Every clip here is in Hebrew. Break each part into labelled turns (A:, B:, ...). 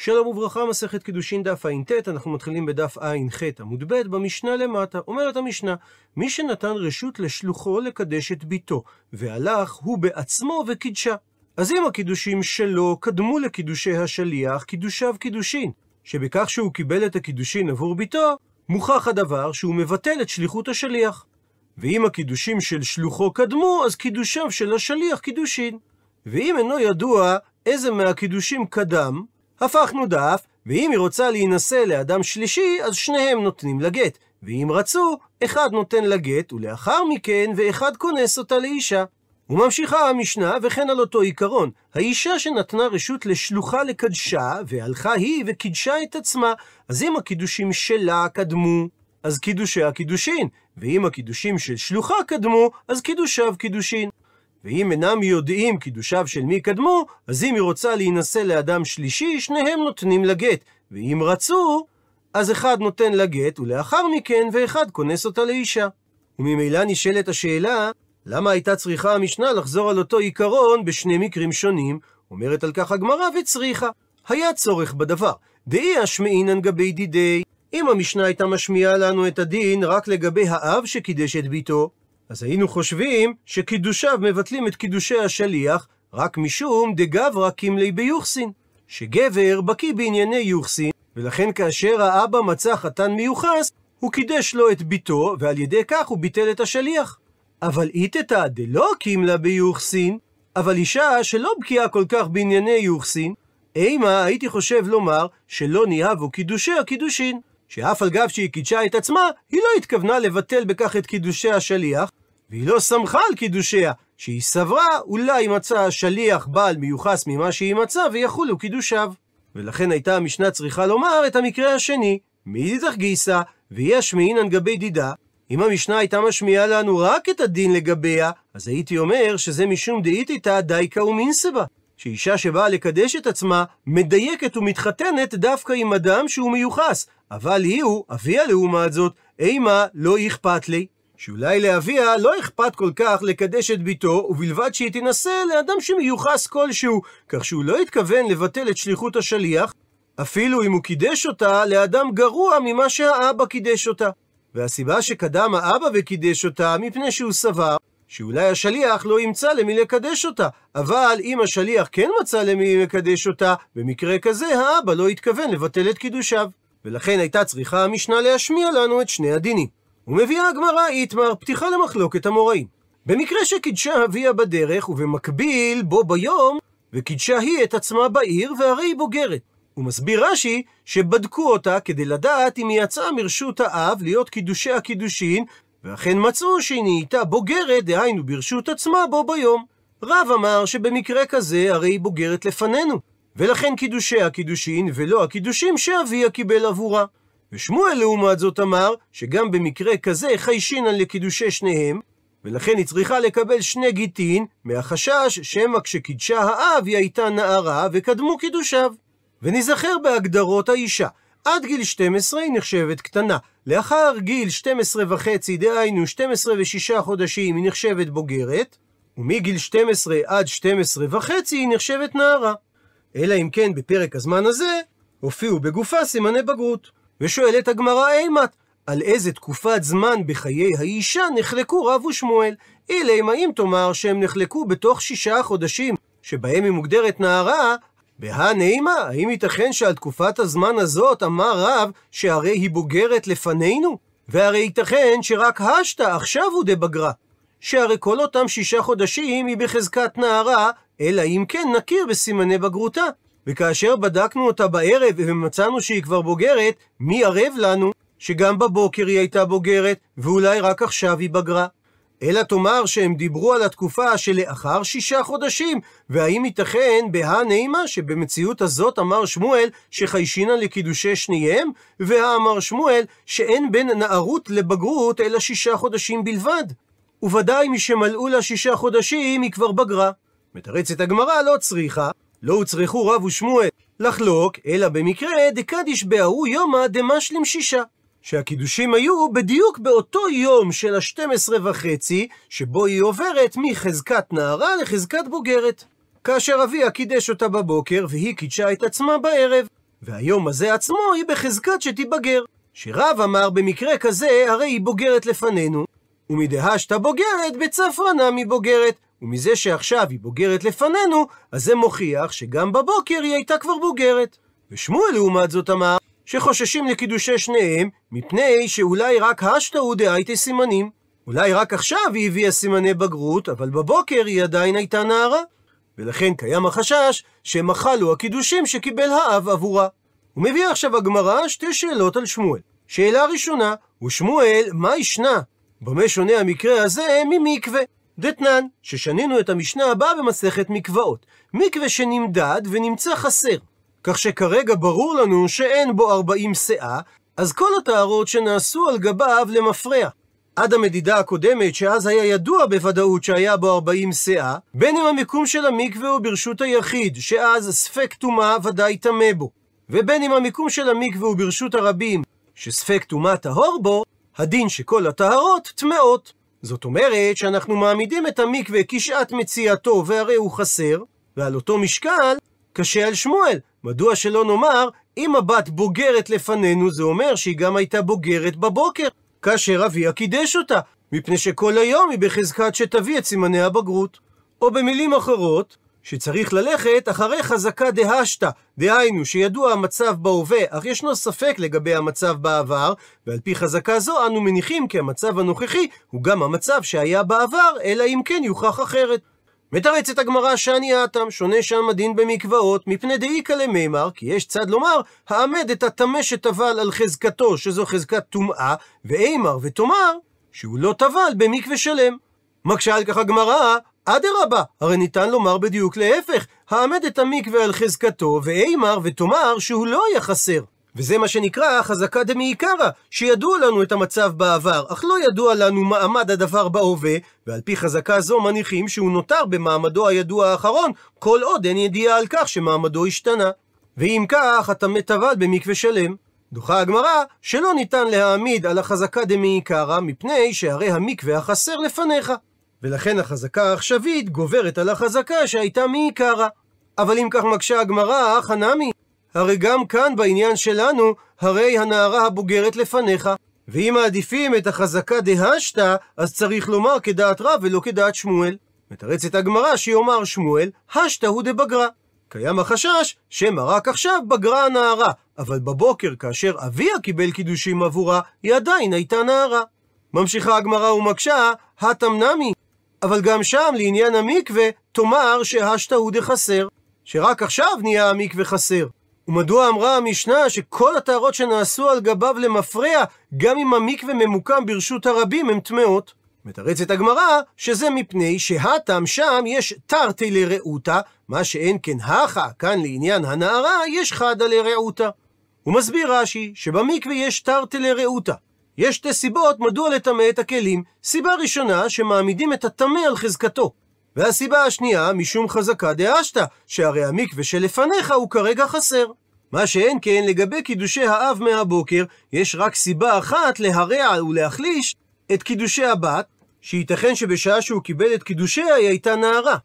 A: שלום וברכה, מסכת קידושין דף ע"ט, אנחנו מתחילים בדף ע"ח עמוד ב', במשנה למטה. אומרת המשנה, מי שנתן רשות לשלוחו לקדש את ביתו, והלך הוא בעצמו וקידשה. אז אם הקידושים שלו קדמו לקידושי השליח, קידושיו קידושין, שבכך שהוא קיבל את הקידושין עבור ביתו, מוכח הדבר שהוא מבטל את שליחות השליח. ואם הקידושים של שלוחו קדמו, אז קידושיו של השליח קידושין. ואם אינו ידוע איזה מהקידושים קדם, הפכנו דף, ואם היא רוצה להינשא לאדם שלישי, אז שניהם נותנים לה גט. ואם רצו, אחד נותן לה גט, ולאחר מכן, ואחד כונס אותה לאישה. וממשיכה המשנה, וכן על אותו עיקרון, האישה שנתנה רשות לשלוחה לקדשה, והלכה היא וקידשה את עצמה, אז אם הקידושים שלה קדמו, אז קידושיה קידושין, ואם הקידושים של שלוחה קדמו, אז קידושיו קידושין. ואם אינם יודעים קידושיו של מי קדמו, אז אם היא רוצה להינשא לאדם שלישי, שניהם נותנים לה גט. ואם רצו, אז אחד נותן לה גט, ולאחר מכן, ואחד כונס אותה לאישה. וממילא נשאלת השאלה, למה הייתה צריכה המשנה לחזור על אותו עיקרון בשני מקרים שונים? אומרת על כך הגמרא וצריכה. היה צורך בדבר. דאי אשמעינן גבי דידי. אם המשנה הייתה משמיעה לנו את הדין רק לגבי האב שקידש את ביתו, אז היינו חושבים שקידושיו מבטלים את קידושי השליח רק משום דגברא קימלי ביוחסין. שגבר בקיא בענייני יוחסין, ולכן כאשר האבא מצא חתן מיוחס, הוא קידש לו את ביתו, ועל ידי כך הוא ביטל את השליח. אבל איתתא דלא קימלה ביוחסין, אבל אישה שלא בקיאה כל כך בענייני יוחסין, אימה הייתי חושב לומר שלא ניהבו קידושי הקידושין. שאף על גב שהיא קידשה את עצמה, היא לא התכוונה לבטל בכך את קידושי השליח, והיא לא שמחה על קידושיה, שהיא סברה אולי מצא השליח בעל מיוחס ממה שהיא מצאה ויחולו קידושיו. ולכן הייתה המשנה צריכה לומר את המקרה השני, מאידך גיסא, ויש מעינן גבי דידה. אם המשנה הייתה משמיעה לנו רק את הדין לגביה, אז הייתי אומר שזה משום דאיתיתא דייקה ומינסבה. שאישה שבאה לקדש את עצמה, מדייקת ומתחתנת דווקא עם אדם שהוא מיוחס. אבל היא הוא, אביה לעומת זאת, אימה לא אכפת לי. שאולי לאביה לא אכפת כל כך לקדש את ביתו, ובלבד שהיא תינשא לאדם שמיוחס כלשהו, כך שהוא לא התכוון לבטל את שליחות השליח, אפילו אם הוא קידש אותה לאדם גרוע ממה שהאבא קידש אותה. והסיבה שקדם האבא וקידש אותה, מפני שהוא סבר שאולי השליח לא ימצא למי לקדש אותה, אבל אם השליח כן מצא למי לקדש אותה, במקרה כזה האבא לא התכוון לבטל את קידושיו. ולכן הייתה צריכה המשנה להשמיע לנו את שני הדינים. ומביאה הגמרא איתמר פתיחה למחלוקת המוראים. במקרה שקידשה אביה בדרך, ובמקביל בו ביום, וקידשה היא את עצמה בעיר, והרי היא בוגרת. הוא מסביר רש"י שבדקו אותה כדי לדעת אם היא יצאה מרשות האב להיות קידושי הקידושין, ואכן מצאו שהיא נהייתה בוגרת, דהיינו ברשות עצמה בו ביום. רב אמר שבמקרה כזה הרי היא בוגרת לפנינו, ולכן קידושי הקידושין ולא הקידושים שאביה קיבל עבורה. ושמואל לעומת זאת אמר שגם במקרה כזה חיישינן לקידושי שניהם, ולכן היא צריכה לקבל שני גיטין, מהחשש שמא כשקידשה האב היא הייתה נערה וקדמו קידושיו. ונזכר בהגדרות האישה. עד גיל 12 היא נחשבת קטנה. לאחר גיל 12 וחצי, דהיינו 12 ושישה חודשים, היא נחשבת בוגרת, ומגיל 12 עד 12 וחצי היא נחשבת נערה. אלא אם כן בפרק הזמן הזה הופיעו בגופה סימני בגרות. ושואלת הגמרא אימת, על איזה תקופת זמן בחיי האישה נחלקו רב ושמואל? אלא אם האם תאמר שהם נחלקו בתוך שישה חודשים שבהם היא מוגדרת נערה, בהא נעימה, האם ייתכן שעל תקופת הזמן הזאת אמר רב שהרי היא בוגרת לפנינו? והרי ייתכן שרק השתא עכשיו הוא דבגרה. שהרי כל אותם שישה חודשים היא בחזקת נערה, אלא אם כן נכיר בסימני בגרותה. וכאשר בדקנו אותה בערב ומצאנו שהיא כבר בוגרת, מי ערב לנו שגם בבוקר היא הייתה בוגרת, ואולי רק עכשיו היא בגרה? אלא תאמר שהם דיברו על התקופה שלאחר שישה חודשים, והאם ייתכן בהא נעימה שבמציאות הזאת אמר שמואל שחיישינא לקידושי שניהם, והאמר שמואל שאין בין נערות לבגרות אלא שישה חודשים בלבד. וודאי משמלאו לה שישה חודשים היא כבר בגרה. מתרצת הגמרא לא צריכה, לא הוצרכו רב ושמואל לחלוק, אלא במקרה דקדיש בהוא יומא דמשלים שישה. שהקידושים היו בדיוק באותו יום של ה-12 וחצי, שבו היא עוברת מחזקת נערה לחזקת בוגרת. כאשר אביה קידש אותה בבוקר, והיא קידשה את עצמה בערב. והיום הזה עצמו היא בחזקת שתיבגר. שרב אמר במקרה כזה, הרי היא בוגרת לפנינו, ומדהשתא בוגרת, בצפרא נמי בוגרת. ומזה שעכשיו היא בוגרת לפנינו, אז זה מוכיח שגם בבוקר היא הייתה כבר בוגרת. ושמואל לעומת זאת אמר, שחוששים לקידושי שניהם, מפני שאולי רק השתאו דהייתי סימנים. אולי רק עכשיו היא הביאה סימני בגרות, אבל בבוקר היא עדיין הייתה נערה. ולכן קיים החשש שמחלו הקידושים שקיבל האב עבורה. הוא מביא עכשיו הגמרא שתי שאלות על שמואל. שאלה ראשונה, ושמואל, מה ישנה? במה שונה המקרה הזה ממקווה? דתנן, ששנינו את המשנה הבאה במסכת מקוואות. מקווה שנמדד ונמצא חסר. כך שכרגע ברור לנו שאין בו 40 שאה, אז כל הטהרות שנעשו על גביו למפרע. עד המדידה הקודמת, שאז היה ידוע בוודאות שהיה בו 40 שאה, בין אם המיקום של המקווה הוא ברשות היחיד, שאז ספק טומאה ודאי טמא בו, ובין אם המיקום של המקווה הוא ברשות הרבים, שספק טומאה טהור בו, הדין שכל הטהרות טמאות. זאת אומרת שאנחנו מעמידים את המקווה כשעת מציאתו והרי הוא חסר, ועל אותו משקל קשה על שמואל. מדוע שלא נאמר, אם הבת בוגרת לפנינו, זה אומר שהיא גם הייתה בוגרת בבוקר, כאשר אביה קידש אותה, מפני שכל היום היא בחזקת שתביא את סימני הבגרות. או במילים אחרות, שצריך ללכת אחרי חזקה דהשתא, דהיינו שידוע המצב בהווה, אך ישנו ספק לגבי המצב בעבר, ועל פי חזקה זו אנו מניחים כי המצב הנוכחי הוא גם המצב שהיה בעבר, אלא אם כן יוכח אחרת. מתרצת הגמרא שאני האטם, שונה שם הדין במקוואות, מפני דאיקא למימר, כי יש צד לומר, העמד את הטמא שטבל על חזקתו, שזו חזקת טומאה, ואימר ותאמר, שהוא לא טבל במקווה שלם. מקשה על כך הגמרא, אדרבה, הרי ניתן לומר בדיוק להפך, העמד את המקווה על חזקתו, ואימר ותאמר שהוא לא היה חסר. וזה מה שנקרא חזקה דמעיקרא, שידוע לנו את המצב בעבר, אך לא ידוע לנו מעמד הדבר בהווה, ועל פי חזקה זו מניחים שהוא נותר במעמדו הידוע האחרון, כל עוד אין ידיעה על כך שמעמדו השתנה. ואם כך, אתה מטבל במקווה שלם. דוחה הגמרא שלא ניתן להעמיד על החזקה דמעיקרא, מפני שהרי המקווה החסר לפניך. ולכן החזקה העכשווית גוברת על החזקה שהייתה מעיקרא. אבל אם כך מקשה הגמרא, חנמי, הרי גם כאן בעניין שלנו, הרי הנערה הבוגרת לפניך. ואם מעדיפים את החזקה דהשתא, אז צריך לומר כדעת רב ולא כדעת שמואל. מתרצת הגמרא שיאמר שמואל, השתא הוא דבגרה. קיים החשש שמא רק עכשיו בגרה הנערה, אבל בבוקר כאשר אביה קיבל קידושים עבורה, היא עדיין הייתה נערה. ממשיכה הגמרא ומקשה, התם נמי. אבל גם שם, לעניין המקווה, תאמר שהשתא הוא דחסר, שרק עכשיו נהיה המקווה חסר. ומדוע אמרה המשנה שכל הטהרות שנעשו על גביו למפרע, גם אם המקווה ממוקם ברשות הרבים, הם טמאות? מתרצת הגמרא שזה מפני שהטם שם יש תרתי לרעותה, מה שאין כן הכה, כאן לעניין הנערה, יש חדה לרעותה. הוא מסביר רש"י שבמקווה יש תרתי לרעותה. יש שתי סיבות מדוע לטמא את הכלים. סיבה ראשונה, שמעמידים את הטמא על חזקתו. והסיבה השנייה, משום חזקה דאשתא, שהרי המקווה שלפניך הוא כרגע חסר. מה שאין כן לגבי קידושי האב מהבוקר, יש רק סיבה אחת להרע ולהחליש את קידושי הבת, שייתכן שבשעה שהוא קיבל את קידושיה היא הייתה נערה.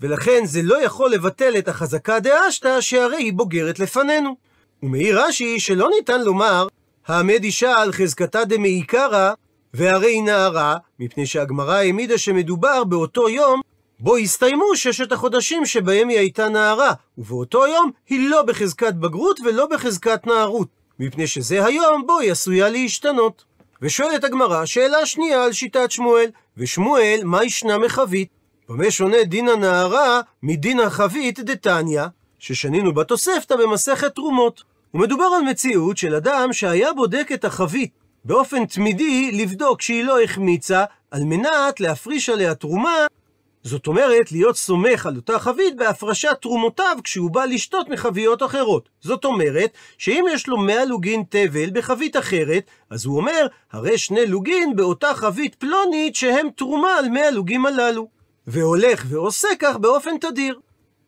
A: ולכן זה לא יכול לבטל את החזקה דאשתא שהרי היא בוגרת לפנינו. ומעיר רש"י שלא ניתן לומר, העמד אישה על חזקתה דמעיקרא, והרי היא נערה, מפני שהגמרא העמידה שמדובר באותו יום בו הסתיימו ששת החודשים שבהם היא הייתה נערה, ובאותו יום היא לא בחזקת בגרות ולא בחזקת נערות, מפני שזה היום בו היא עשויה להשתנות. ושואלת הגמרא שאלה שנייה על שיטת שמואל, ושמואל, מה ישנה מחבית? במה שונה דין הנערה מדין החבית דתניא, ששנינו בתוספתא במסכת תרומות. ומדובר על מציאות של אדם שהיה בודק את החבית באופן תמידי לבדוק שהיא לא החמיצה, על מנת להפריש עליה תרומה זאת אומרת, להיות סומך על אותה חבית בהפרשת תרומותיו כשהוא בא לשתות מחביות אחרות. זאת אומרת, שאם יש לו 100 לוגין תבל בחבית אחרת, אז הוא אומר, הרי שני לוגין באותה חבית פלונית שהם תרומה על 100 לוגים הללו. והולך ועושה כך באופן תדיר.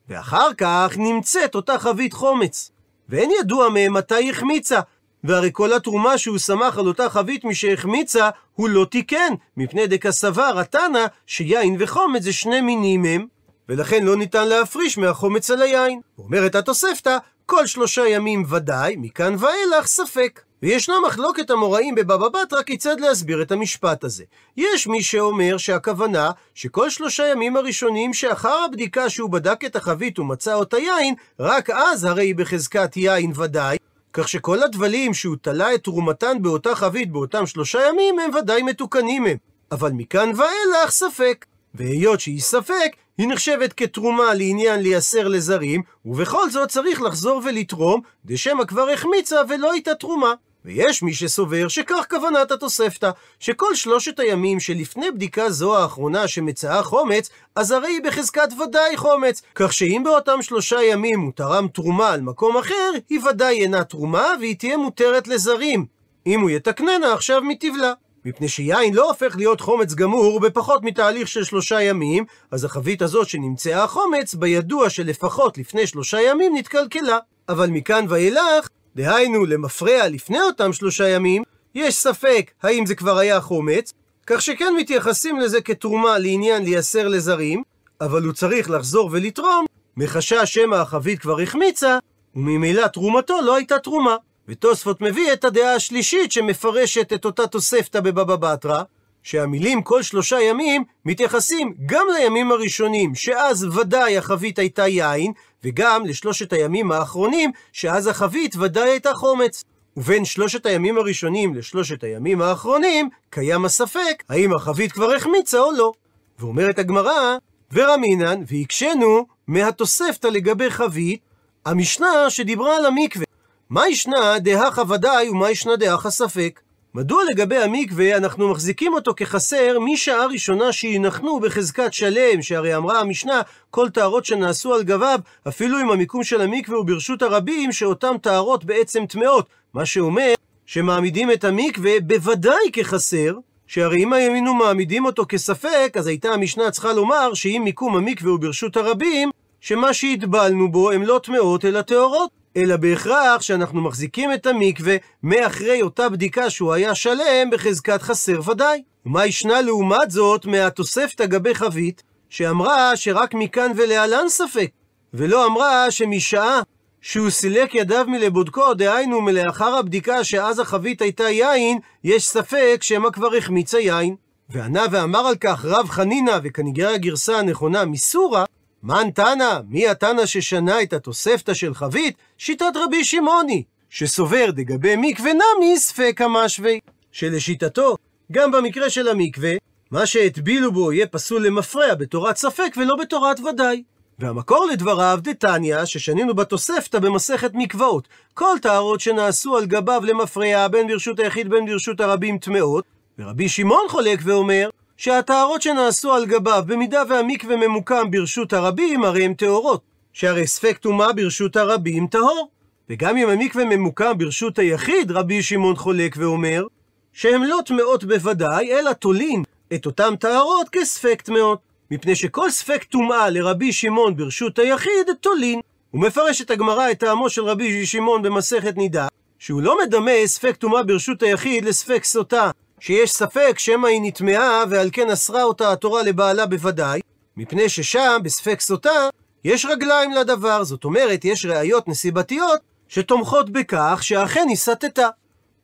A: ואחר כך נמצאת אותה חבית חומץ. ואין ידוע מהם מתי החמיצה, והרי כל התרומה שהוא שמח על אותה חבית משהחמיצה, הוא לא תיקן, מפני דקסבר התנא שיין וחומץ זה שני מינים הם, ולכן לא ניתן להפריש מהחומץ על היין. אומרת התוספתא, כל שלושה ימים ודאי, מכאן ואילך ספק. וישנה מחלוקת המוראים בבבא בתרא כיצד להסביר את המשפט הזה. יש מי שאומר שהכוונה שכל שלושה ימים הראשונים שאחר הבדיקה שהוא בדק את החבית ומצא אותה יין, רק אז הרי היא בחזקת יין ודאי, כך שכל הדבלים שהוא תלה את תרומתן באותה חבית באותם שלושה ימים הם ודאי מתוקנים הם. אבל מכאן ואילך ספק. והיות שהיא ספק, היא נחשבת כתרומה לעניין לייסר לזרים, ובכל זאת צריך לחזור ולתרום, דשמא כבר החמיצה ולא הייתה תרומה. ויש מי שסובר שכך כוונת התוספתא, שכל שלושת הימים שלפני בדיקה זו האחרונה שמצאה חומץ, אז הרי היא בחזקת ודאי חומץ, כך שאם באותם שלושה ימים הוא תרם תרומה על מקום אחר, היא ודאי אינה תרומה והיא תהיה מותרת לזרים. אם הוא יתקננה עכשיו מתבלה. מפני שיין לא הופך להיות חומץ גמור בפחות מתהליך של שלושה ימים, אז החבית הזאת שנמצאה החומץ, בידוע שלפחות לפני שלושה ימים נתקלקלה. אבל מכאן ואילך, דהיינו למפרע לפני אותם שלושה ימים, יש ספק האם זה כבר היה חומץ, כך שכן מתייחסים לזה כתרומה לעניין לייסר לזרים, אבל הוא צריך לחזור ולתרום, מחשש שמא החבית כבר החמיצה, וממילא תרומתו לא הייתה תרומה. ותוספות מביא את הדעה השלישית שמפרשת את אותה תוספתא בבבא בתרא, שהמילים כל שלושה ימים מתייחסים גם לימים הראשונים, שאז ודאי החבית הייתה יין, וגם לשלושת הימים האחרונים, שאז החבית ודאי הייתה חומץ. ובין שלושת הימים הראשונים לשלושת הימים האחרונים, קיים הספק האם החבית כבר החמיצה או לא. ואומרת הגמרא, ורמינן, והקשנו מהתוספתא לגבי חבית, המשנה שדיברה על המקווה. מה ישנה דהכה ודאי ומה ישנה דהכה ספק? מדוע לגבי המקווה אנחנו מחזיקים אותו כחסר משעה ראשונה שינחנו בחזקת שלם, שהרי אמרה המשנה, כל טהרות שנעשו על גביו, אפילו אם המיקום של המקווה הוא ברשות הרבים, שאותם טהרות בעצם טמאות. מה שאומר שמעמידים את המקווה בוודאי כחסר, שהרי אם היינו מעמידים אותו כספק, אז הייתה המשנה צריכה לומר שאם מיקום המקווה הוא ברשות הרבים, שמה שהטבלנו בו הם לא טמאות אלא טהורות. אלא בהכרח שאנחנו מחזיקים את המקווה מאחרי אותה בדיקה שהוא היה שלם בחזקת חסר ודאי. ומה ישנה לעומת זאת מהתוספתא גבי חבית, שאמרה שרק מכאן ולהלן ספק, ולא אמרה שמשעה שהוא סילק ידיו מלבודקו, דהיינו מלאחר הבדיקה שאז החבית הייתה יין, יש ספק שמא כבר החמיץ היין. וענה ואמר על כך רב חנינא, וכנראה הגרסה הנכונה מסורה, מן תנא, מי התנא ששנה את התוספתא של חבית? שיטת רבי שמעוני, שסובר דגבי מקווה נמי ספק המשווה. שלשיטתו, גם במקרה של המקווה, מה שהטבילו בו יהיה פסול למפרע בתורת ספק ולא בתורת ודאי. והמקור לדבריו דתניא, ששנינו בתוספתא במסכת מקוואות. כל טהרות שנעשו על גביו למפרע, בין ברשות היחיד בין ברשות הרבים טמאות, ורבי שמעון חולק ואומר, שהטהרות שנעשו על גביו, במידה והמקווה ממוקם ברשות הרבים, הרי הם טהורות. שהרי ספק טומאה ברשות הרבים טהור. וגם אם המקווה ממוקם ברשות היחיד, רבי שמעון חולק ואומר, שהם לא טמאות בוודאי, אלא תולין את אותם טהרות כספק טמאות. מפני שכל ספק טומאה לרבי שמעון ברשות היחיד, תולין. הוא מפרש את הגמרא את טעמו של רבי שמעון במסכת נידה, שהוא לא מדמה ספק טומאה ברשות היחיד לספק סוטה, שיש ספק שמא היא נטמעה ועל כן אסרה אותה התורה לבעלה בוודאי, מפני ששם, בספק סוטה, יש רגליים לדבר, זאת אומרת, יש ראיות נסיבתיות שתומכות בכך שאכן היא סטתה.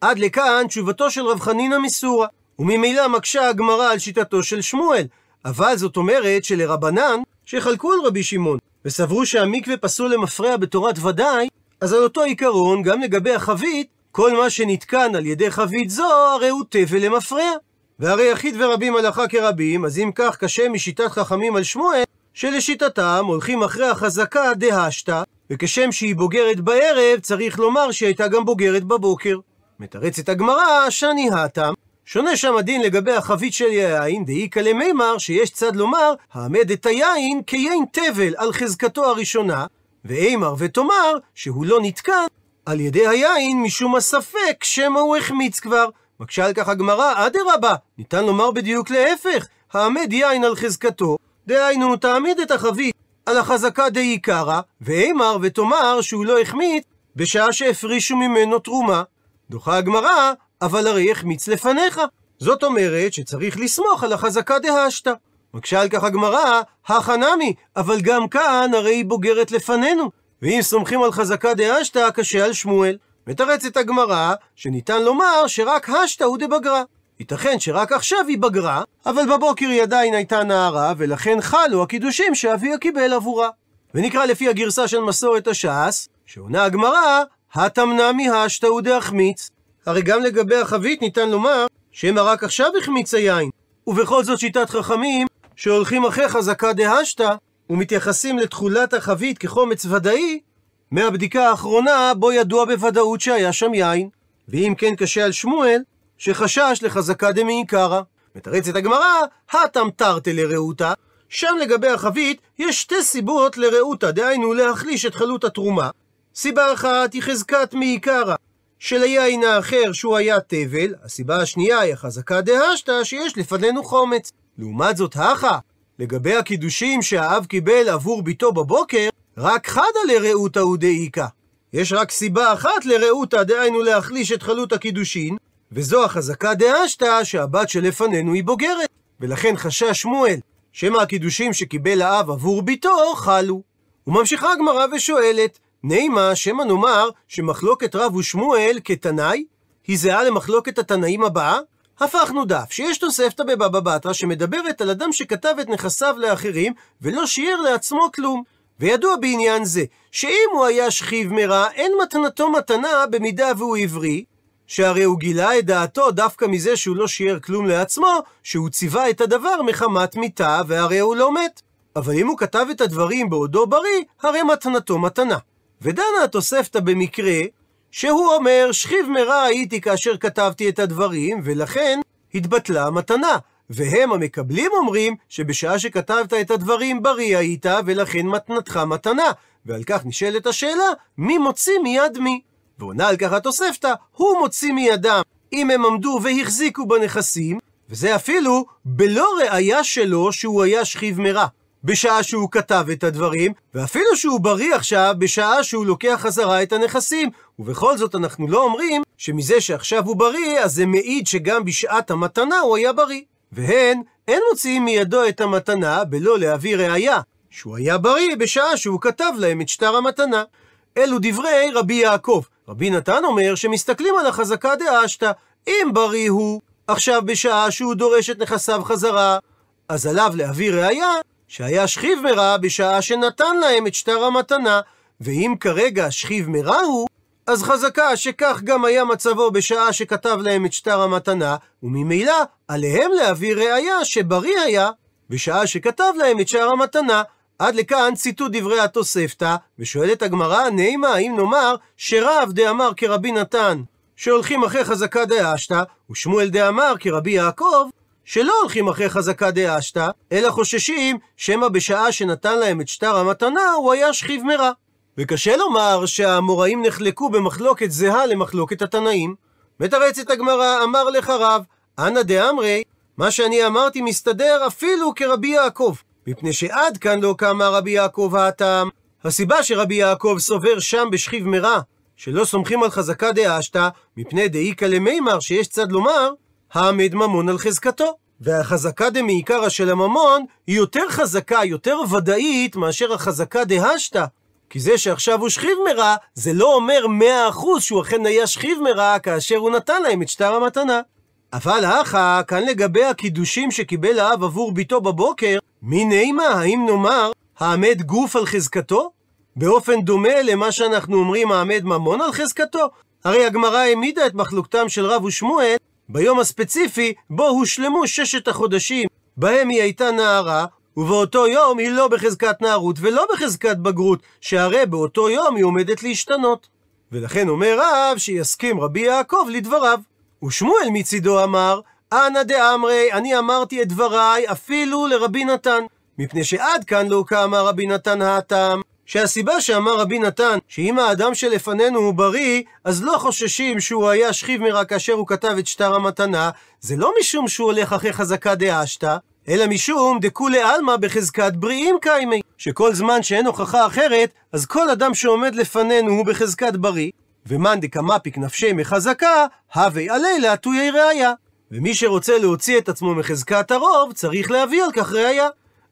A: עד לכאן תשובתו של רב חנינא מסורה, וממילא מקשה הגמרא על שיטתו של שמואל, אבל זאת אומרת שלרבנן, שחלקו על רבי שמעון, וסברו שהמקווה פסול למפרע בתורת ודאי, אז על אותו עיקרון, גם לגבי החבית, כל מה שנתקן על ידי חבית זו, הרי הוא תבל למפרע. והרי יחיד ורבים הלכה כרבים, אז אם כך קשה משיטת חכמים על שמואל, שלשיטתם הולכים אחרי החזקה דהשתא, וכשם שהיא בוגרת בערב, צריך לומר שהיא הייתה גם בוגרת בבוקר. מתרצת הגמרא, שאני האטם, שונה שם הדין לגבי החבית של יין, דאיכא למימר, שיש צד לומר, העמד את היין כיין תבל על חזקתו הראשונה, ואימר ותאמר שהוא לא נתקן על ידי היין משום הספק שמא הוא החמיץ כבר. מקשה על כך הגמרא, אדרבה, ניתן לומר בדיוק להפך, העמד יין על חזקתו, דהיינו תעמיד את החבית על החזקה דאיקרא, ואימר ותאמר שהוא לא החמיץ בשעה שהפרישו ממנו תרומה. דוחה הגמרא, אבל הרי החמיץ לפניך. זאת אומרת שצריך לסמוך על החזקה דהשתא. מקשה על כך הגמרא, הכא נמי, אבל גם כאן הרי היא בוגרת לפנינו. ואם סומכים על חזקה דאשתא, קשה על שמואל. מתרצת הגמרא, שניתן לומר שרק השתא הוא דבגרה. ייתכן שרק עכשיו היא בגרה, אבל בבוקר היא עדיין הייתה נערה, ולכן חלו הקידושים שאביה קיבל עבורה. ונקרא לפי הגרסה של מסורת הש"ס, שעונה הגמרא, התמנע מהשתא הוא דהחמיץ. הרי גם לגבי החבית ניתן לומר, שמא רק עכשיו החמיץ היין. ובכל זאת שיטת חכמים, שהולכים אחרי חזקה דהשתא, ומתייחסים לתכולת החבית כחומץ ודאי, מהבדיקה האחרונה בו ידוע בוודאות שהיה שם יין. ואם כן קשה על שמואל, שחשש לחזקה דמעיקרא. מתרצת הגמרא, הטם תרתי לרעותה, שם לגבי החבית יש שתי סיבות לרעותה, דהיינו להחליש את חלות התרומה. סיבה אחת היא חזקת מעיקרא, שליין האחר שהוא היה תבל, הסיבה השנייה היא החזקה דהשתא שיש לפנינו חומץ. לעומת זאת, הכה, לגבי הקידושים שהאב קיבל עבור ביתו בבוקר, רק חדה לרעותה ודאיקה. יש רק סיבה אחת לרעותה, דהיינו להחליש את חלות הקידושין, וזו החזקה דאשתא שהבת שלפנינו היא בוגרת. ולכן חשש שמואל, שמא הקידושים שקיבל האב עבור ביתו חלו. וממשיכה הגמרא ושואלת, נימה שמא נאמר שמחלוקת רב ושמואל כתנאי, היא זהה למחלוקת התנאים הבאה? הפכנו דף, שיש תוספתא בבבא בתרא שמדברת על אדם שכתב את נכסיו לאחרים ולא שיער לעצמו כלום. וידוע בעניין זה, שאם הוא היה שכיב מרע, אין מתנתו מתנה במידה והוא עברי, שהרי הוא גילה את דעתו דווקא מזה שהוא לא שיער כלום לעצמו, שהוא ציווה את הדבר מחמת מיתה, והרי הוא לא מת. אבל אם הוא כתב את הדברים בעודו בריא, הרי מתנתו מתנה. ודנה התוספתא במקרה, שהוא אומר, שכיב מרע הייתי כאשר כתבתי את הדברים, ולכן התבטלה המתנה. והם המקבלים אומרים שבשעה שכתבת את הדברים בריא היית, ולכן מתנתך מתנה. ועל כך נשאלת השאלה, מי מוציא מיד מי? ועונה על כך התוספתא, הוא מוציא מידם אם הם עמדו והחזיקו בנכסים, וזה אפילו בלא ראייה שלו שהוא היה שכיב מרע. בשעה שהוא כתב את הדברים, ואפילו שהוא בריא עכשיו בשעה שהוא לוקח חזרה את הנכסים. ובכל זאת אנחנו לא אומרים שמזה שעכשיו הוא בריא, אז זה מעיד שגם בשעת המתנה הוא היה בריא. והן, אין מוציאים מידו את המתנה בלא להביא ראייה, שהוא היה בריא בשעה שהוא כתב להם את שטר המתנה. אלו דברי רבי יעקב. רבי נתן אומר שמסתכלים על החזקה דאשתא, אם בריא הוא, עכשיו בשעה שהוא דורש את נכסיו חזרה, אז עליו להביא ראייה שהיה שכיב מרע בשעה שנתן להם את שטר המתנה, ואם כרגע שכיב מרע הוא, אז חזקה שכך גם היה מצבו בשעה שכתב להם את שטר המתנה, וממילא עליהם להביא ראייה שבריא היה בשעה שכתב להם את שער המתנה. עד לכאן ציטוט דברי התוספתא, ושואלת הגמרא, נימה, האם נאמר שרב דאמר כרבי נתן, שהולכים אחרי חזקה דאשתא, ושמואל דאמר כרבי יעקב, שלא הולכים אחרי חזקה דאשתא, אלא חוששים שמא בשעה שנתן להם את שטר המתנה, הוא היה שכיב מרע. וקשה לומר שהאמוראים נחלקו במחלוקת זהה למחלוקת התנאים. מתרצת הגמרא, אמר לך רב, אנא דאמרי, מה שאני אמרתי מסתדר אפילו כרבי יעקב. מפני שעד כאן לא קמה רבי יעקב הטעם. הסיבה שרבי יעקב סובר שם בשכיב מרע, שלא סומכים על חזקה דאשתא, מפני דאיכא למימר שיש צד לומר, העמד ממון על חזקתו. והחזקה דמעיקרא של הממון היא יותר חזקה, יותר ודאית, מאשר החזקה דהשתא. כי זה שעכשיו הוא שכיב מרע, זה לא אומר מאה אחוז שהוא אכן היה שכיב מרע כאשר הוא נתן להם את שטר המתנה. אבל האחה, כאן לגבי הקידושים שקיבל האב עבור ביתו בבוקר, מי נימה, האם נאמר, העמד גוף על חזקתו? באופן דומה למה שאנחנו אומרים העמד ממון על חזקתו? הרי הגמרא העמידה את מחלוקתם של רב ושמואל ביום הספציפי בו הושלמו ששת החודשים בהם היא הייתה נערה, ובאותו יום היא לא בחזקת נערות ולא בחזקת בגרות, שהרי באותו יום היא עומדת להשתנות. ולכן אומר רב שיסכים רבי יעקב לדבריו. ושמואל מצידו אמר, אנא דאמרי, אני אמרתי את דבריי אפילו לרבי נתן. מפני שעד כאן לא קמה רבי נתן האטם, שהסיבה שאמר רבי נתן, שאם האדם שלפנינו הוא בריא, אז לא חוששים שהוא היה שכיב מרע כאשר הוא כתב את שטר המתנה, זה לא משום שהוא הולך אחרי חזקה דאשתא, אלא משום דכולי עלמא בחזקת בריאים קיימי, שכל זמן שאין הוכחה אחרת, אז כל אדם שעומד לפנינו הוא בחזקת בריא, ומאן דקמפיק נפשי מחזקה, הווי עלי להטויי ראיה. ומי שרוצה להוציא את עצמו מחזקת הרוב, צריך להביא על כך ראיה.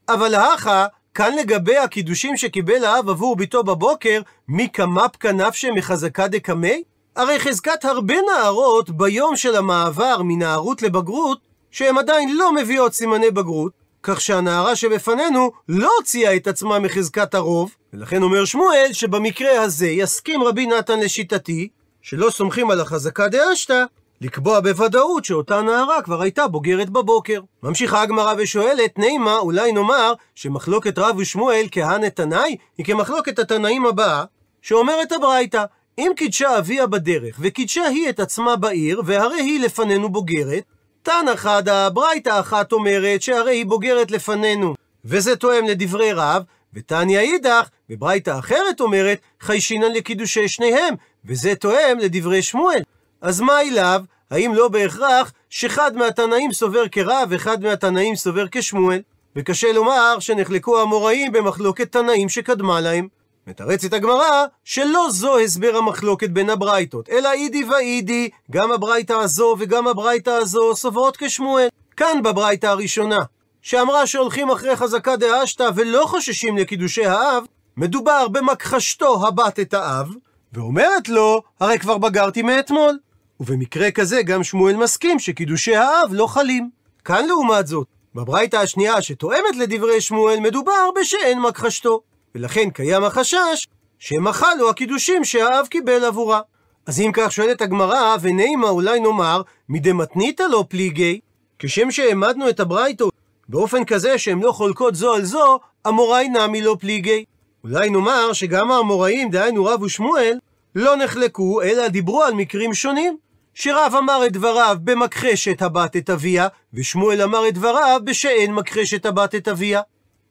A: אבל האחה, כאן לגבי הקידושים שקיבל האב עבור ביתו בבוקר, מי כמפ כנפשי מחזקה דקמי? הרי חזקת הרבה נערות ביום של המעבר מנערות לבגרות, שהן עדיין לא מביאות סימני בגרות, כך שהנערה שבפנינו לא הוציאה את עצמה מחזקת הרוב, ולכן אומר שמואל שבמקרה הזה יסכים רבי נתן לשיטתי, שלא סומכים על החזקה דאשתא, לקבוע בוודאות שאותה נערה כבר הייתה בוגרת בבוקר. ממשיכה הגמרא ושואלת, נימה, אולי נאמר שמחלוקת רב ושמואל כהנא תנאי היא כמחלוקת התנאים הבאה, שאומרת הברייתא, אם קידשה אביה בדרך, וקידשה היא את עצמה בעיר, והרי היא לפנינו בוגרת, תנא חדא, ברייתא אחת אומרת שהרי היא בוגרת לפנינו, וזה תואם לדברי רב, ותניא אידך, וברייתא אחרת אומרת, חיישינן לקידושי שניהם, וזה תואם לדברי שמואל. אז מה אליו? האם לא בהכרח שאחד מהתנאים סובר כרב ואחד מהתנאים סובר כשמואל? וקשה לומר שנחלקו האמוראים במחלוקת תנאים שקדמה להם. מתרצת הגמרא שלא זו הסבר המחלוקת בין הברייתות, אלא אידי ואידי, גם הברייתא הזו וגם הברייתא הזו סוברות כשמואל. כאן בברייתא הראשונה, שאמרה שהולכים אחרי חזקה דאשתא ולא חוששים לקידושי האב, מדובר במכחשתו הבת את האב, ואומרת לו, הרי כבר בגרתי מאתמול. ובמקרה כזה גם שמואל מסכים שקידושי האב לא חלים. כאן לעומת זאת, בברייתא השנייה שתואמת לדברי שמואל, מדובר בשאין מכחשתו. ולכן קיים החשש שמחה לו הקידושים שהאב קיבל עבורה. אז אם כך שואלת הגמרא, ונימה אולי נאמר, מדמתניתא לא פליגי, כשם שהעמדנו את הברייתות באופן כזה שהן לא חולקות זו על זו, אמוראי נמי לא פליגי. אולי נאמר שגם האמוראים, דהיינו רב ושמואל, לא נחלקו, אלא דיברו על מקרים שונים. שרב אמר את דבריו במכחשת הבת את אביה, ושמואל אמר את דבריו בשאין מכחשת הבת את אביה.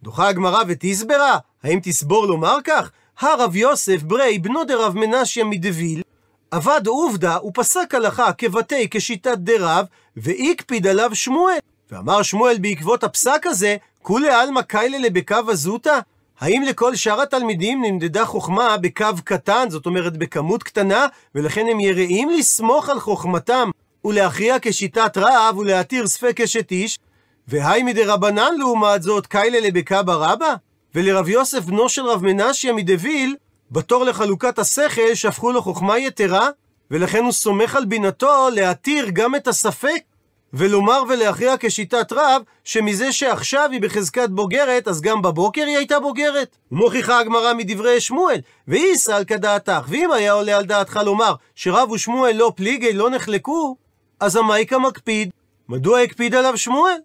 A: דוחה הגמרא ותסברה, האם תסבור לומר כך? הרב יוסף ברי בנו דרב מנשיה מדוויל, עבד עובדא ופסק הלכה כבתי כשיטת דרב, והקפיד עליו שמואל. ואמר שמואל בעקבות הפסק הזה, כולי עלמא קיילה בקו הזוטא? האם לכל שאר התלמידים נמדדה חוכמה בקו קטן, זאת אומרת בכמות קטנה, ולכן הם יראים לסמוך על חוכמתם ולהכריע כשיטת רב ולהתיר ספק אשת איש? והי מדרבנן לעומת זאת קיילה לבקבא רבא? ולרב יוסף בנו של רב מנשיה מדוויל, בתור לחלוקת השכל שהפכו לו חוכמה יתרה, ולכן הוא סומך על בינתו להתיר גם את הספק ולומר ולהכריע כשיטת רב, שמזה שעכשיו היא בחזקת בוגרת, אז גם בבוקר היא הייתה בוגרת. מוכיחה הגמרא מדברי שמואל, ואי סלקא דעתך, ואם היה עולה על דעתך לומר שרב ושמואל לא פליגי, לא נחלקו, אז המייקה מקפיד. מדוע הקפיד עליו שמואל?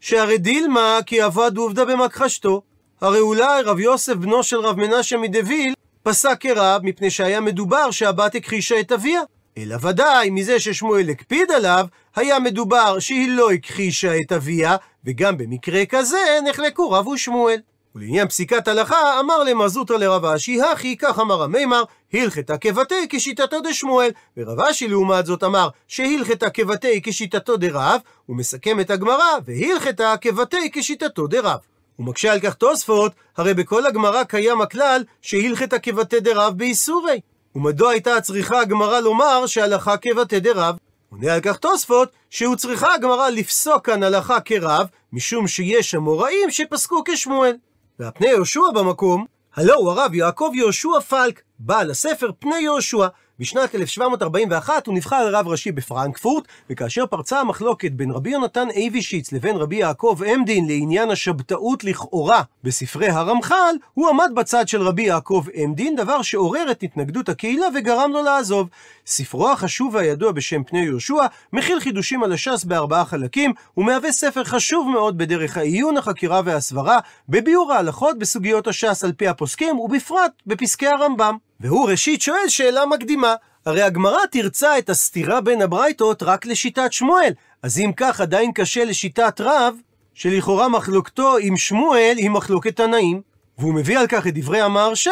A: שהרי דילמה כי עבד עובדא במכחשתו. הרי אולי רב יוסף בנו של רב מנשה מדוויל פסק כרב מפני שהיה מדובר שהבת הכחישה את אביה. אלא ודאי מזה ששמואל הקפיד עליו, היה מדובר שהיא לא הכחישה את אביה, וגם במקרה כזה נחלקו רב ושמואל. ולעניין פסיקת הלכה, אמר למזוטרא לרב אשי, הכי כך אמר המימר, הלכתה כבתי כשיטתו דשמואל. ורב אשי לעומת זאת אמר, שהלכתה כבתי כשיטתו דרב, ומסכם את הגמרא, והלכתה כבתי כשיטתו דרב. ומקשה על כך תוספות, הרי בכל הגמרא קיים הכלל שהלכתה כבתי דרב באיסורי. ומדוע הייתה צריכה הגמרא לומר שהלכה כבתי דרב? עונה על כך תוספות, שהוא צריכה הגמרא לפסוק כאן הלכה כרב, משום שיש אמוראים שפסקו כשמואל. והפני יהושע במקום, הלא הוא הרב יעקב יהושע פלק, בעל הספר פני יהושע, בשנת 1741 הוא נבחר לרב ראשי בפרנקפורט, וכאשר פרצה המחלוקת בין רבי יונתן אייבישיץ לבין רבי יעקב עמדין לעניין השבתאות לכאורה בספרי הרמח"ל, הוא עמד בצד של רבי יעקב עמדין, דבר שעורר את התנגדות הקהילה וגרם לו לעזוב. ספרו החשוב והידוע בשם פני יהושע, מכיל חידושים על הש"ס בארבעה חלקים, ומהווה ספר חשוב מאוד בדרך העיון, החקירה והסברה, בביאור ההלכות בסוגיות הש"ס על פי הפוסקים, ובפרט בפסקי הרמב"ם. והוא ראשית שואל שאלה מקדימה. הרי הגמרא תרצה את הסתירה בין הברייתות רק לשיטת שמואל, אז אם כך עדיין קשה לשיטת רב, שלכאורה מחלוקתו עם שמואל היא מחלוקת תנאים. והוא מביא על כך את דברי המהרש"א,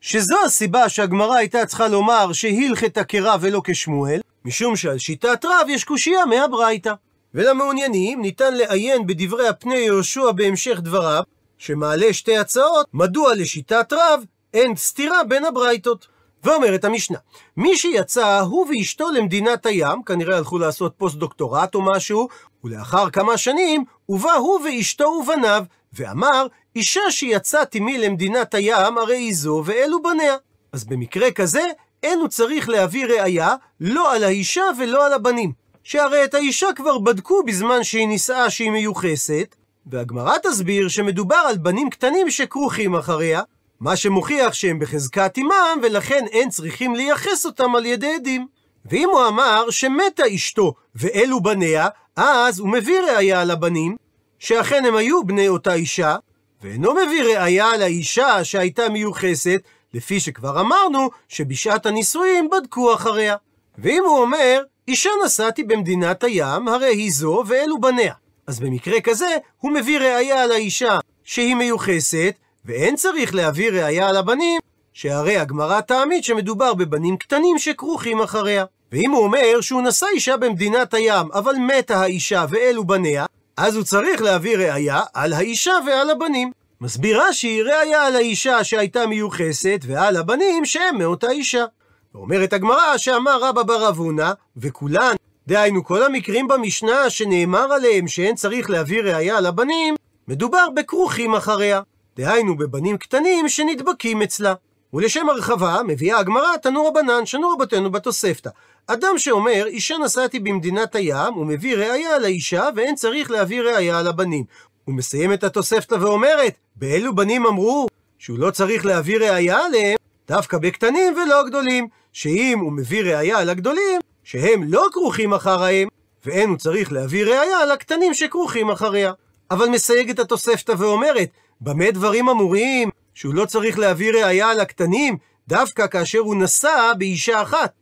A: שזו הסיבה שהגמרא הייתה צריכה לומר שהלכתה כרב ולא כשמואל, משום שעל שיטת רב יש קושייה מהברייתא. ולמעוניינים ניתן לעיין בדברי הפני יהושע בהמשך דבריו, שמעלה שתי הצעות, מדוע לשיטת רב אין סתירה בין הברייתות. ואומרת המשנה, מי שיצא הוא ואשתו למדינת הים, כנראה הלכו לעשות פוסט דוקטורט או משהו, ולאחר כמה שנים, ובא הוא ואשתו ובניו, ואמר, אישה שיצאת עמי למדינת הים, הרי היא זו ואלו בניה. אז במקרה כזה, אין הוא צריך להביא ראייה לא על האישה ולא על הבנים. שהרי את האישה כבר בדקו בזמן שהיא נישאה שהיא מיוחסת, והגמרא תסביר שמדובר על בנים קטנים שכרוכים אחריה, מה שמוכיח שהם בחזקת עמם, ולכן אין צריכים לייחס אותם על ידי עדים. ואם הוא אמר שמתה אשתו ואלו בניה, אז הוא מביא ראייה על הבנים, שאכן הם היו בני אותה אישה, ואינו מביא ראייה על האישה שהייתה מיוחסת, לפי שכבר אמרנו שבשעת הנישואים בדקו אחריה. ואם הוא אומר, אישה נסעתי במדינת הים, הרי היא זו ואלו בניה. אז במקרה כזה, הוא מביא ראייה על האישה שהיא מיוחסת, ואין צריך להביא ראייה על הבנים, שהרי הגמרא תעמיד שמדובר בבנים קטנים שכרוכים אחריה. ואם הוא אומר שהוא נשא אישה במדינת הים, אבל מתה האישה ואלו בניה, אז הוא צריך להביא ראייה על האישה ועל הבנים. מסביר רש"י ראייה על האישה שהייתה מיוחסת, ועל הבנים שהם מאותה אישה. ואומרת הגמרא שאמר רבא בר אבונה, וכולן, דהיינו כל המקרים במשנה שנאמר עליהם שאין צריך להביא ראייה על הבנים, מדובר בכרוכים אחריה. דהיינו בבנים קטנים שנדבקים אצלה. ולשם הרחבה מביאה הגמרא תנו רבנן שנו רבותינו בתוספתא. אדם שאומר, אישה נסעתי במדינת הים, הוא מביא ראייה על האישה, ואין צריך להביא ראייה על הבנים. הוא מסיים את התוספתא ואומרת, באילו בנים אמרו שהוא לא צריך להביא ראייה עליהם, דווקא בקטנים ולא גדולים, שאם הוא מביא ראייה על הגדולים, שהם לא כרוכים אחריהם, ואין הוא צריך להביא ראייה על הקטנים שכרוכים אחריה. אבל מסייגת התוספתא ואומרת, במה דברים אמורים שהוא לא צריך להביא ראייה על הקטנים, דווקא כאשר הוא נשא באישה אחת.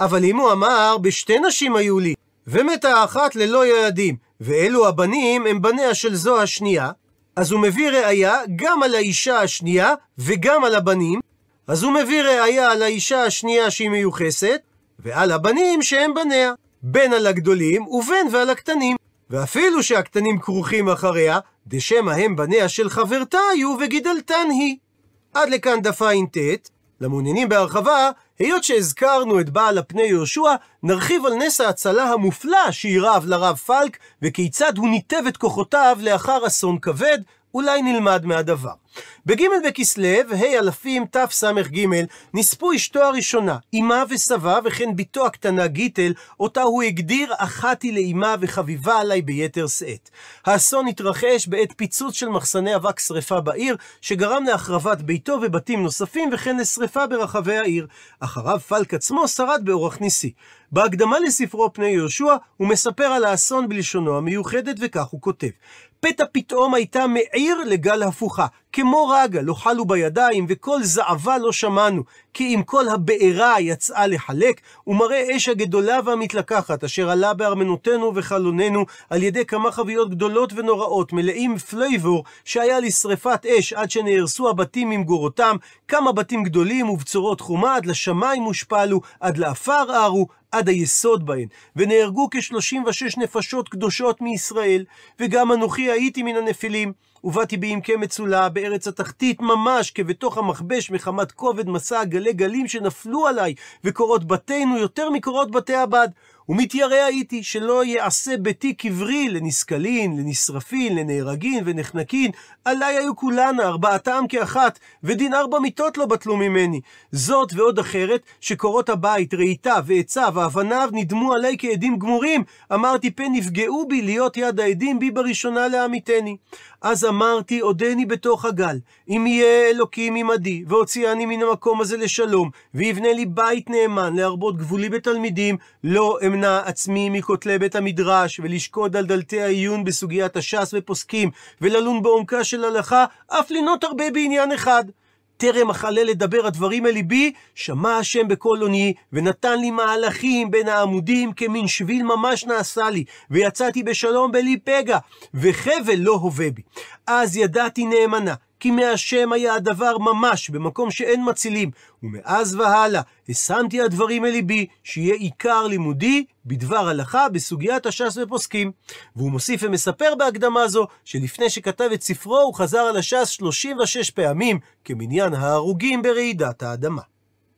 A: אבל אם הוא אמר, בשתי נשים היו לי, ומתה האחת ללא ילדים, ואלו הבנים הם בניה של זו השנייה, אז הוא מביא ראייה גם על האישה השנייה וגם על הבנים, אז הוא מביא ראייה על האישה השנייה שהיא מיוחסת, ועל הבנים שהם בניה, בין על הגדולים ובין ועל הקטנים. ואפילו שהקטנים כרוכים אחריה, דשמא הם בניה של חברתה היו וגידלתן היא. עד לכאן דף ע"ט. למעוניינים בהרחבה, היות שהזכרנו את בעל הפני יהושע, נרחיב על נס ההצלה המופלא שאירב לרב פלק, וכיצד הוא ניתב את כוחותיו לאחר אסון כבד, אולי נלמד מהדבר. בג' בכסלו, ה' אלפים תס"ג, נספו אשתו הראשונה, אמה וסבה, וכן בתו הקטנה גיטל, אותה הוא הגדיר אחתי לאמה וחביבה עליי ביתר שאת. האסון התרחש בעת פיצוץ של מחסני אבק שרפה בעיר, שגרם להחרבת ביתו ובתים נוספים, וכן לשרפה ברחבי העיר. אחריו. פלק עצמו שרד באורח ניסי. בהקדמה לספרו פני יהושע, הוא מספר על האסון בלשונו המיוחדת, וכך הוא כותב: פתע פתאום הייתה מעיר לגל הפוכה, כמו רגע לא חלו בידיים, וקול זוועה לא שמענו, כי אם כל הבעירה יצאה לחלק, ומראה אש הגדולה והמתלקחת, אשר עלה בארמנותינו וחלונינו, על ידי כמה חביות גדולות ונוראות, מלאים פולוור, שהיה לשרפת אש עד שנהרסו הבתים ממגורותם, כמה בתים גדולים ובצורות חומה, עד לשמיים הושפלו, עד לעפר ערו, עד היסוד בהן, ונהרגו כ-36 נפשות קדושות מישראל, וגם אנוכי הייתי מן הנפילים. ובאתי בעמקי מצולה, בארץ התחתית ממש, כבתוך המכבש, מחמת כובד מסע גלי גלים שנפלו עליי, וקורות בתינו יותר מקורות בתי הבד. ומתיירא הייתי שלא יעשה ביתי קברי לנסכלין, לנשרפין, לנהרגין ונחנקין, עליי היו כולנה, ארבעתם כאחת, ודין ארבע מיתות לא בטלו ממני. זאת ועוד אחרת, שקורות הבית, ראיתה ועצה ואבניו נדמו עליי כעדים גמורים, אמרתי פן נפגעו בי להיות יד העדים בי בראשונה לעמיתני. אז אמרתי, עודני בתוך הגל, אם יהיה אלוקים עמדי, והוציאני מן המקום הזה לשלום, ויבנה לי בית נאמן להרבות גבולי בתלמידים, לא אמנע עצמי מכותלי בית המדרש, ולשקוד על דלתי העיון בסוגיית הש"ס ופוסקים, וללון בעומקה של הלכה, אף לנות הרבה בעניין אחד. טרם אכלה לדבר הדברים אל ליבי, שמע השם בקול עוני, ונתן לי מהלכים בין העמודים, כמין שביל ממש נעשה לי, ויצאתי בשלום בלי פגע, וחבל לא הווה בי. אז ידעתי נאמנה, כי מהשם היה הדבר ממש, במקום שאין מצילים. ומאז והלאה, השמתי הדברים אל ליבי, שיהיה עיקר לימודי בדבר הלכה בסוגיית הש"ס ופוסקים. והוא מוסיף ומספר בהקדמה זו, שלפני שכתב את ספרו, הוא חזר על הש"ס 36 פעמים, כמניין ההרוגים ברעידת האדמה.